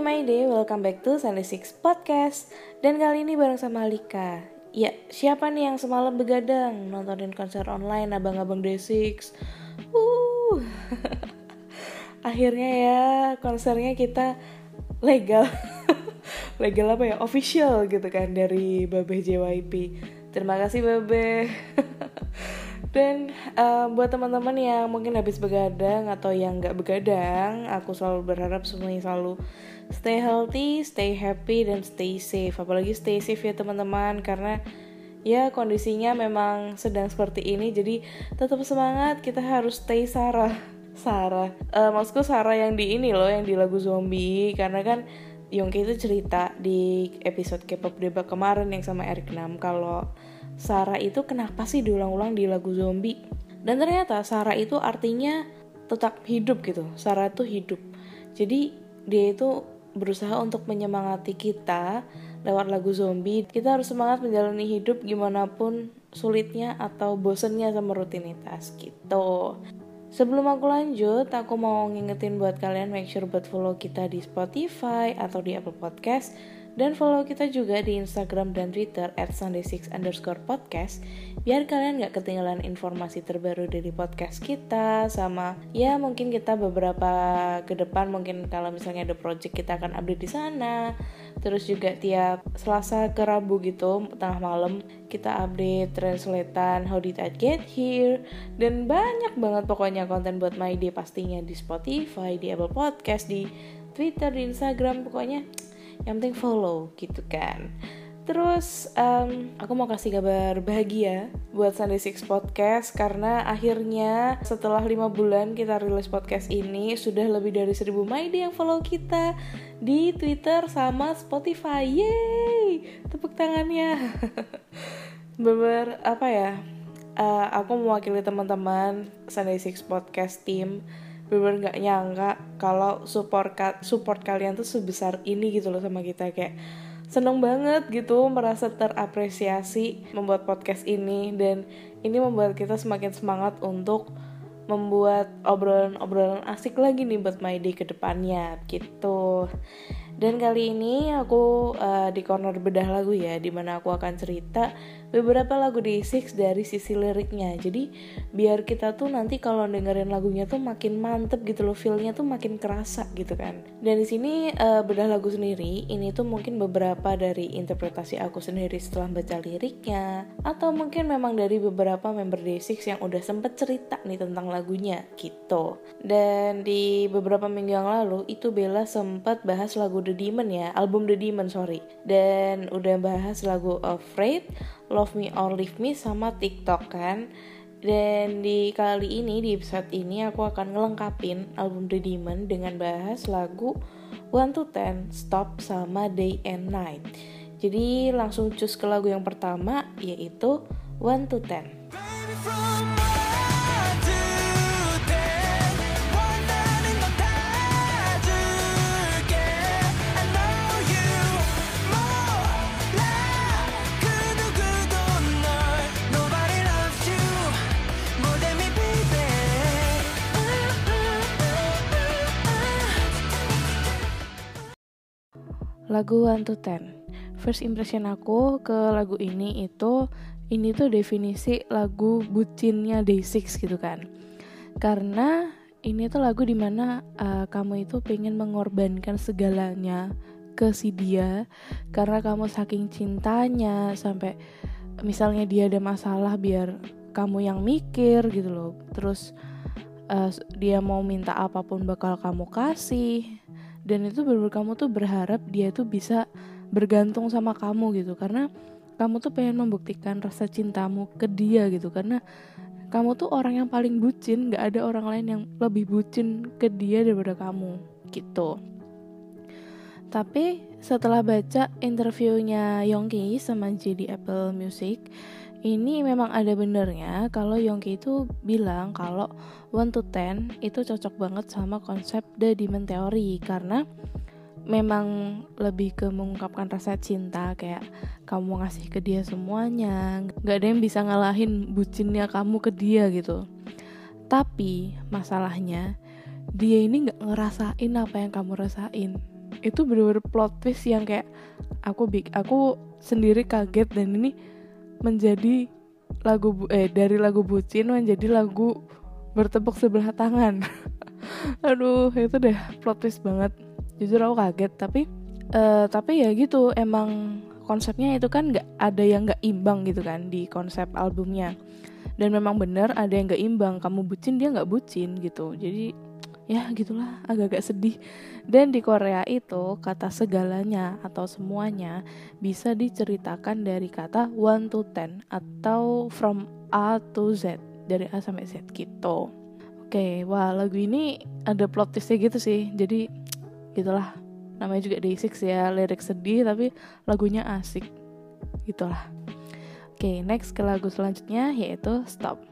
Hai My Day, welcome back to Sunday Six Podcast. Dan kali ini bareng sama Alika. Ya, siapa nih yang semalam begadang nontonin konser online abang-abang Day6 Uh, Akhirnya ya konsernya kita legal. Legal apa ya, official gitu kan dari Babe JYP Terima kasih Babe Dan um, buat teman-teman yang mungkin habis begadang atau yang nggak begadang, aku selalu berharap semuanya selalu stay healthy, stay happy, dan stay safe. Apalagi stay safe ya teman-teman, karena ya kondisinya memang sedang seperti ini. Jadi tetap semangat, kita harus stay Sarah. Sarah, uh, maksudku Sarah yang di ini loh, yang di lagu zombie, karena kan Yongki itu cerita di episode K-pop debak kemarin yang sama Eric Nam kalau Sarah itu kenapa sih diulang-ulang di lagu zombie? Dan ternyata Sarah itu artinya tetap hidup gitu. Sarah itu hidup. Jadi dia itu berusaha untuk menyemangati kita lewat lagu zombie. Kita harus semangat menjalani hidup gimana pun sulitnya atau bosennya sama rutinitas gitu. Sebelum aku lanjut, aku mau ngingetin buat kalian make sure buat follow kita di Spotify atau di Apple Podcast dan follow kita juga di Instagram dan Twitter at sunday6 underscore podcast biar kalian gak ketinggalan informasi terbaru dari podcast kita sama ya mungkin kita beberapa ke depan mungkin kalau misalnya ada project kita akan update di sana. Terus juga tiap Selasa ke Rabu gitu tengah malam kita update translatean How Did I Get Here? Dan banyak banget pokoknya konten buat My Day pastinya di Spotify, di Apple Podcast, di Twitter, di Instagram pokoknya yang penting follow gitu kan Terus um, aku mau kasih kabar bahagia buat Sunday Six Podcast karena akhirnya setelah lima bulan kita rilis podcast ini sudah lebih dari seribu Maide yang follow kita di Twitter sama Spotify. Yeay, tepuk tangannya. Beber apa ya? Uh, aku mewakili teman-teman Sunday Six Podcast team bener nggak nyangka kalau support support kalian tuh sebesar ini gitu loh sama kita. Kayak seneng banget gitu merasa terapresiasi membuat podcast ini. Dan ini membuat kita semakin semangat untuk membuat obrolan-obrolan asik lagi nih buat My Day ke depannya gitu. Dan kali ini aku uh, di corner bedah lagu ya di mana aku akan cerita beberapa lagu di Six dari sisi liriknya. Jadi biar kita tuh nanti kalau dengerin lagunya tuh makin mantep gitu loh feelnya tuh makin kerasa gitu kan. Dan di sini uh, bedah lagu sendiri ini tuh mungkin beberapa dari interpretasi aku sendiri setelah baca liriknya atau mungkin memang dari beberapa member Day6 yang udah sempet cerita nih tentang lagunya gitu. Dan di beberapa minggu yang lalu itu Bella sempat bahas lagu The Demon ya album The Demon sorry. Dan udah bahas lagu Afraid Love Me or Leave Me sama TikTok kan? Dan di kali ini di episode ini aku akan ngelengkapin album The Demon dengan bahas lagu One to Ten Stop sama Day and Night. Jadi langsung cus ke lagu yang pertama yaitu One to Ten lagu One to Ten. First impression aku ke lagu ini itu ini tuh definisi lagu bucinnya Day6 gitu kan. Karena ini tuh lagu di mana uh, kamu itu pengen mengorbankan segalanya ke si dia karena kamu saking cintanya sampai misalnya dia ada masalah biar kamu yang mikir gitu loh. Terus uh, dia mau minta apa pun bakal kamu kasih dan itu benar kamu tuh berharap dia tuh bisa bergantung sama kamu gitu. Karena kamu tuh pengen membuktikan rasa cintamu ke dia gitu. Karena kamu tuh orang yang paling bucin. Gak ada orang lain yang lebih bucin ke dia daripada kamu gitu. Tapi setelah baca interviewnya Yongki sama JD Apple Music ini memang ada benernya kalau Yongki itu bilang kalau one to ten itu cocok banget sama konsep The Demon Theory. Karena memang lebih ke mengungkapkan rasa cinta kayak kamu ngasih ke dia semuanya nggak ada yang bisa ngalahin bucinnya kamu ke dia gitu. Tapi masalahnya dia ini nggak ngerasain apa yang kamu rasain. Itu bener-bener plot twist yang kayak aku big aku sendiri kaget dan ini menjadi lagu eh dari lagu bucin menjadi lagu bertepuk sebelah tangan. Aduh itu deh plot twist banget. Jujur aku kaget tapi uh, tapi ya gitu emang konsepnya itu kan nggak ada yang nggak imbang gitu kan di konsep albumnya. Dan memang bener ada yang nggak imbang kamu bucin dia nggak bucin gitu. Jadi ya gitulah. Agak-agak sedih. Dan di Korea itu kata segalanya atau semuanya bisa diceritakan dari kata one to ten atau from A to Z dari A sampai Z gitu. Oke wah lagu ini ada plot twistnya gitu sih. Jadi gitulah. Namanya juga Day6 ya lirik sedih tapi lagunya asik. Gitulah. Oke next ke lagu selanjutnya yaitu Stop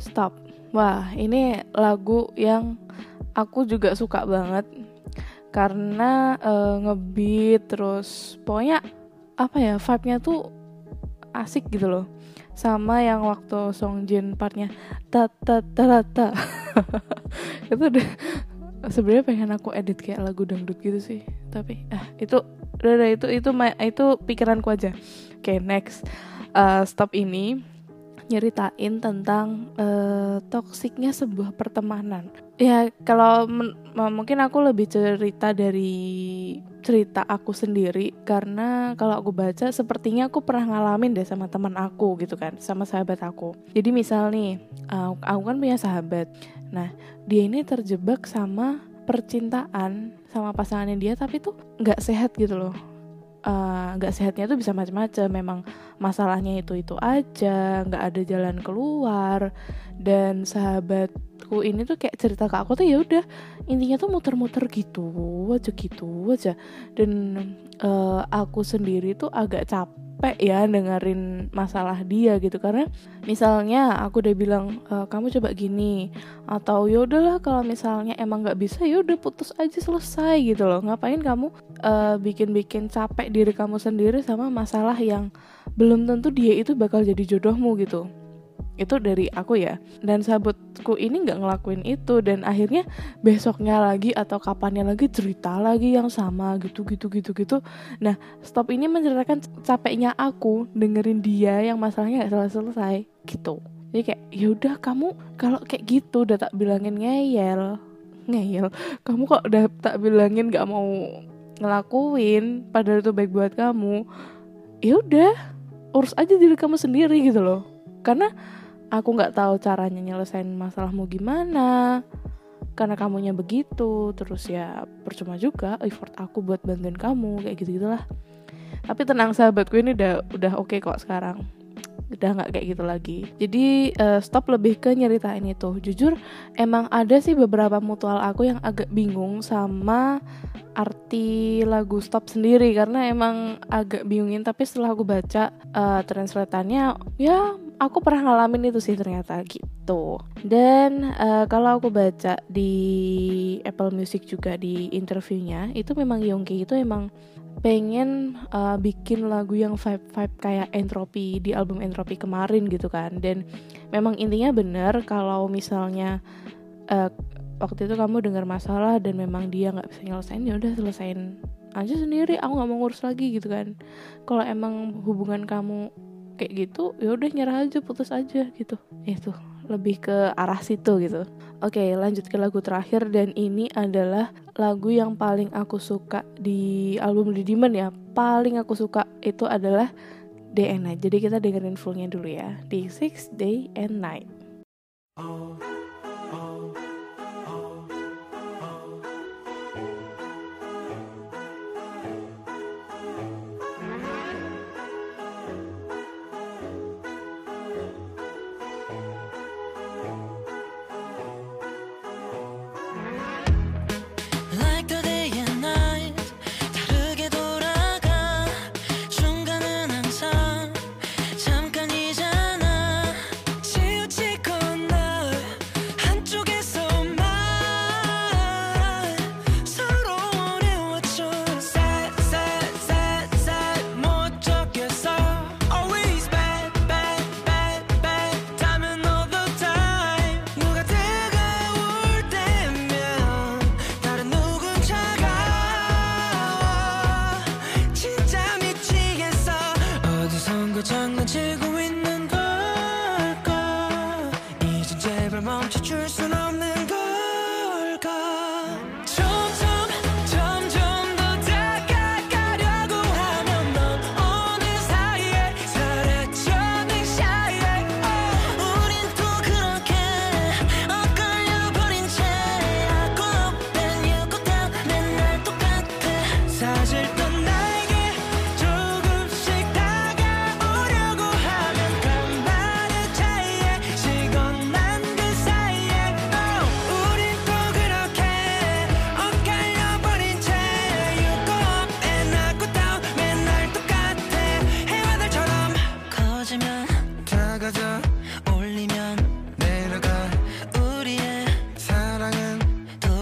Stop. Wah, ini lagu yang aku juga suka banget. Karena uh, ngebeat terus pokoknya apa ya vibe-nya tuh asik gitu loh. Sama yang waktu Song Jin partnya ta ta ta ta. Itu deh sebenarnya pengen aku edit kayak lagu dangdut gitu sih. Tapi ah itu udah, udah itu itu itu pikiranku aja. Oke okay, next. Uh, stop ini nyeritain tentang uh, toksiknya sebuah pertemanan. Ya kalau mungkin aku lebih cerita dari cerita aku sendiri karena kalau aku baca sepertinya aku pernah ngalamin deh sama teman aku gitu kan, sama sahabat aku. Jadi misal nih, uh, aku kan punya sahabat. Nah dia ini terjebak sama percintaan sama pasangannya dia tapi tuh nggak sehat gitu loh nggak uh, sehatnya itu bisa macam-macam memang masalahnya itu itu aja nggak ada jalan keluar. Dan sahabatku ini tuh kayak cerita ke aku tuh ya udah intinya tuh muter-muter gitu aja gitu aja. Dan uh, aku sendiri tuh agak capek capek ya dengerin masalah dia gitu. Karena misalnya aku udah bilang e, kamu coba gini atau ya udahlah kalau misalnya emang nggak bisa ya udah putus aja selesai gitu loh. Ngapain kamu uh, bikin-bikin capek diri kamu sendiri sama masalah yang belum tentu dia itu bakal jadi jodohmu gitu itu dari aku ya. Dan sahabatku ini nggak ngelakuin itu. Dan akhirnya besoknya lagi atau kapannya lagi cerita lagi yang sama gitu gitu gitu gitu. Nah stop ini menceritakan capeknya aku dengerin dia yang masalahnya gak selesai selesai gitu. Jadi kayak yaudah kamu kalau kayak gitu udah tak bilangin ngeyel. Ngeyel? Kamu kok udah tak bilangin gak mau ngelakuin? Padahal itu baik buat kamu. Ya udah urus aja diri kamu sendiri gitu loh. Karena aku nggak tahu caranya nyelesain masalahmu gimana. Karena kamunya begitu terus ya percuma juga effort aku buat bantuin kamu kayak gitu gitulah tapi tenang sahabatku ini udah udah oke okay kok sekarang. Udah nggak kayak gitu lagi. Jadi uh, stop lebih ke nyeritain itu. Jujur emang ada sih beberapa mutual aku yang agak bingung sama arti lagu stop sendiri. Karena emang agak bingungin tapi setelah aku baca uh, translatannya ya aku pernah ngalamin itu sih ternyata gitu. Dan uh, kalau aku baca di Apple Music juga di interviewnya itu memang Yongki itu emang pengen uh, bikin lagu yang vibe vibe kayak entropi di album entropi kemarin gitu kan. Dan memang intinya bener kalau misalnya uh, waktu itu kamu dengar masalah dan memang dia nggak bisa nyelesain ya udah selesain aja sendiri aku nggak mau ngurus lagi gitu kan. Kalau emang hubungan kamu kayak gitu ya udah nyerah aja putus aja gitu. Itu lebih ke arah situ gitu. Oke lanjut ke lagu terakhir dan ini adalah lagu yang paling aku suka di album The Demon ya. Paling aku suka itu adalah Night. Jadi kita dengerin fullnya dulu ya. Di Six Day and Night. Oh,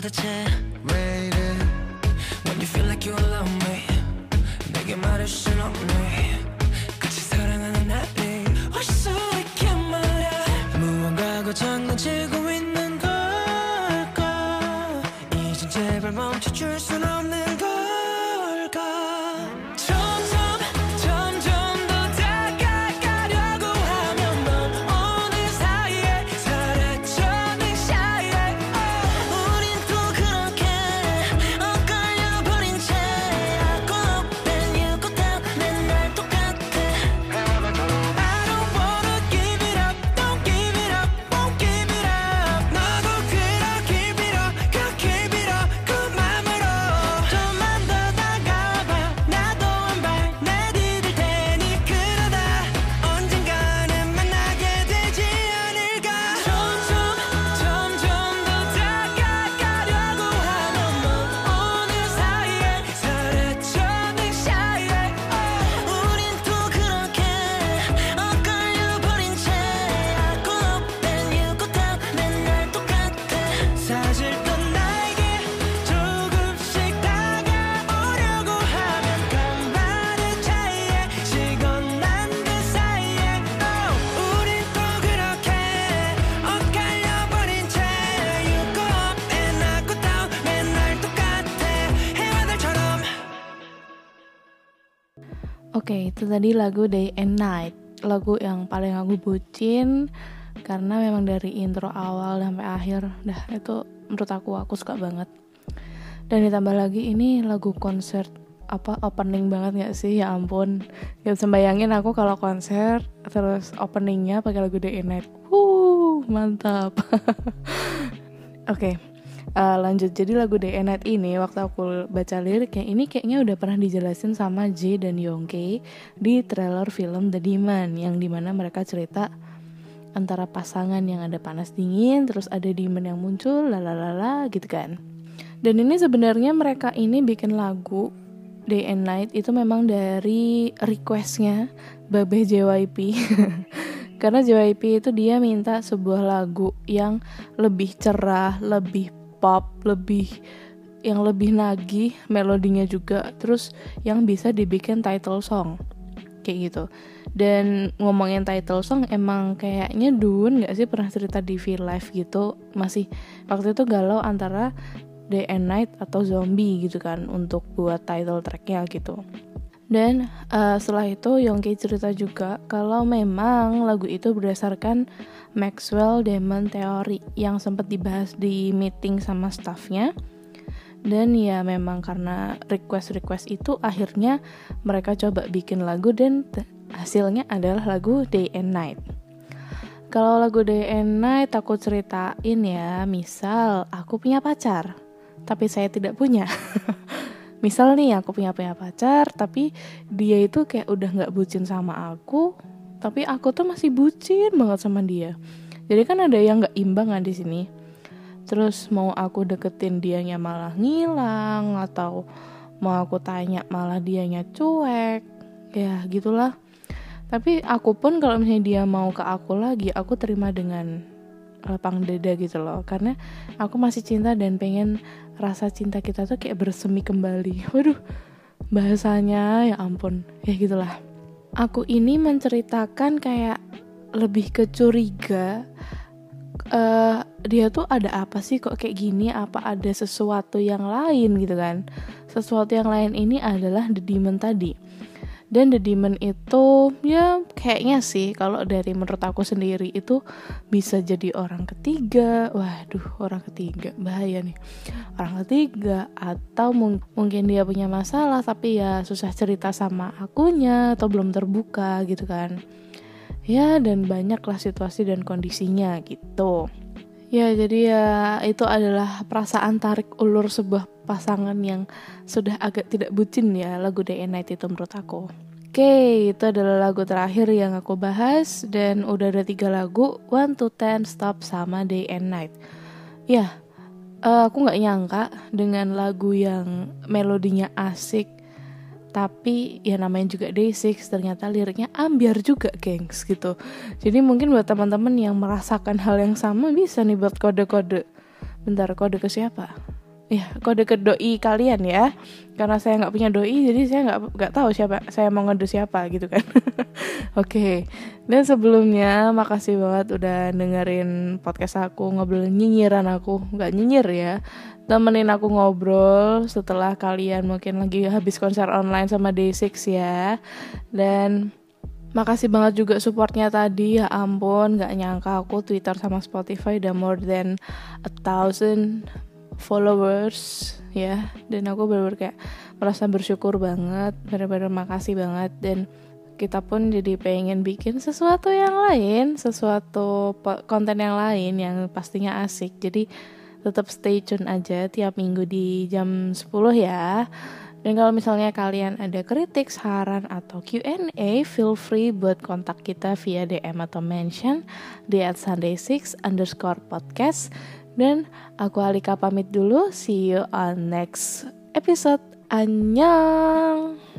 도대체 왜 이래 When you feel like you alone me 내게 말할 순 없네 itu tadi lagu Day and Night. Lagu yang paling aku bucin karena memang dari intro awal sampai akhir, dah itu menurut aku aku suka banget. Dan ditambah lagi ini lagu konser apa opening banget gak sih? Ya ampun. Gak bisa bayangin aku kalau konser terus openingnya pakai lagu Day and Night. Wuh, mantap. Oke eh, lanjut. Jadi lagu Day and Night ini waktu aku baca liriknya ini kayaknya udah pernah dijelasin sama J dan Yongke di trailer film The Demon yang di mana mereka cerita antara pasangan yang ada panas dingin terus ada demon yang muncul lalalala gitu kan. Dan ini sebenarnya mereka ini bikin lagu Day and Night itu memang dari requestnya Babe JYP karena JYP itu dia minta sebuah lagu yang lebih cerah lebih pop lebih yang lebih nagih melodinya juga terus yang bisa dibikin title song kayak gitu. Dan ngomongin title song emang kayaknya Dun nggak sih pernah cerita di V Live gitu masih waktu itu galau antara Day and Night atau Zombie gitu kan untuk buat title tracknya gitu dan uh, setelah itu Yongki cerita juga kalau memang lagu itu berdasarkan Maxwell Demon Theory yang sempat dibahas di meeting sama staffnya dan ya memang karena request-request itu akhirnya mereka coba bikin lagu dan hasilnya adalah lagu Day and Night. Kalau lagu Day and Night aku ceritain ya, misal aku punya pacar, tapi saya tidak punya. misal nih aku punya punya pacar, tapi dia itu kayak udah nggak bucin sama aku, tapi aku tuh masih bucin banget sama dia. Jadi kan ada yang nggak imbang kan di sini. Terus mau aku deketin dianya malah ngilang atau mau aku tanya malah dianya cuek. Ya gitulah. Tapi aku pun kalau misalnya dia mau ke aku lagi, aku terima dengan lapang dada gitu loh. Karena aku masih cinta dan pengen rasa cinta kita tuh kayak bersemi kembali. Waduh, bahasanya ya ampun. Ya gitulah. Aku ini menceritakan kayak lebih ke curiga uh, dia tuh ada apa sih kok kayak gini apa ada sesuatu yang lain gitu kan sesuatu yang lain ini adalah the demon tadi dan The Demon itu ya kayaknya sih kalau dari menurut aku sendiri itu bisa jadi orang ketiga. Waduh orang ketiga bahaya nih. Orang ketiga atau mung mungkin dia punya masalah tapi ya susah cerita sama akunya atau belum terbuka gitu kan. Ya dan banyaklah situasi dan kondisinya gitu ya jadi ya itu adalah perasaan tarik ulur sebuah pasangan yang sudah agak tidak bucin ya lagu Day and Night itu menurut aku. Oke, itu adalah lagu terakhir yang aku bahas dan udah ada tiga lagu One to Ten, Stop sama Day and Night. Ya, uh, aku nggak nyangka dengan lagu yang melodinya asik tapi ya namanya juga Day6 ternyata liriknya ambiar juga gengs gitu. Jadi mungkin buat teman-teman yang merasakan hal yang sama bisa nih buat kode-kode. Bentar kode ke siapa ya kode ke doi kalian ya. Karena saya nggak punya doi jadi saya nggak nggak tahu siapa saya mau ngadu siapa gitu kan. Oke. Okay. dan sebelumnya makasih banget udah dengerin podcast aku ngobrol nyinyiran aku. Nggak nyinyir ya. Temenin aku ngobrol setelah kalian mungkin lagi habis konser online sama Day6 ya. Dan Makasih banget juga supportnya tadi. Ya ampun gak nyangka aku Twitter sama Spotify udah more than a thousand followers ya. Dan aku benar-benar kayak merasa bersyukur banget benar-benar makasih banget. Dan kita pun jadi pengen bikin sesuatu yang lain sesuatu konten yang lain yang pastinya asik. Jadi tetap stay tune aja tiap minggu di jam 10 ya. Dan kalau misalnya kalian ada kritik, saran, atau Q&A, feel free buat kontak kita via DM atau mention di at sunday6 underscore podcast dan aku Alika pamit dulu. See you on next episode. Annyeong.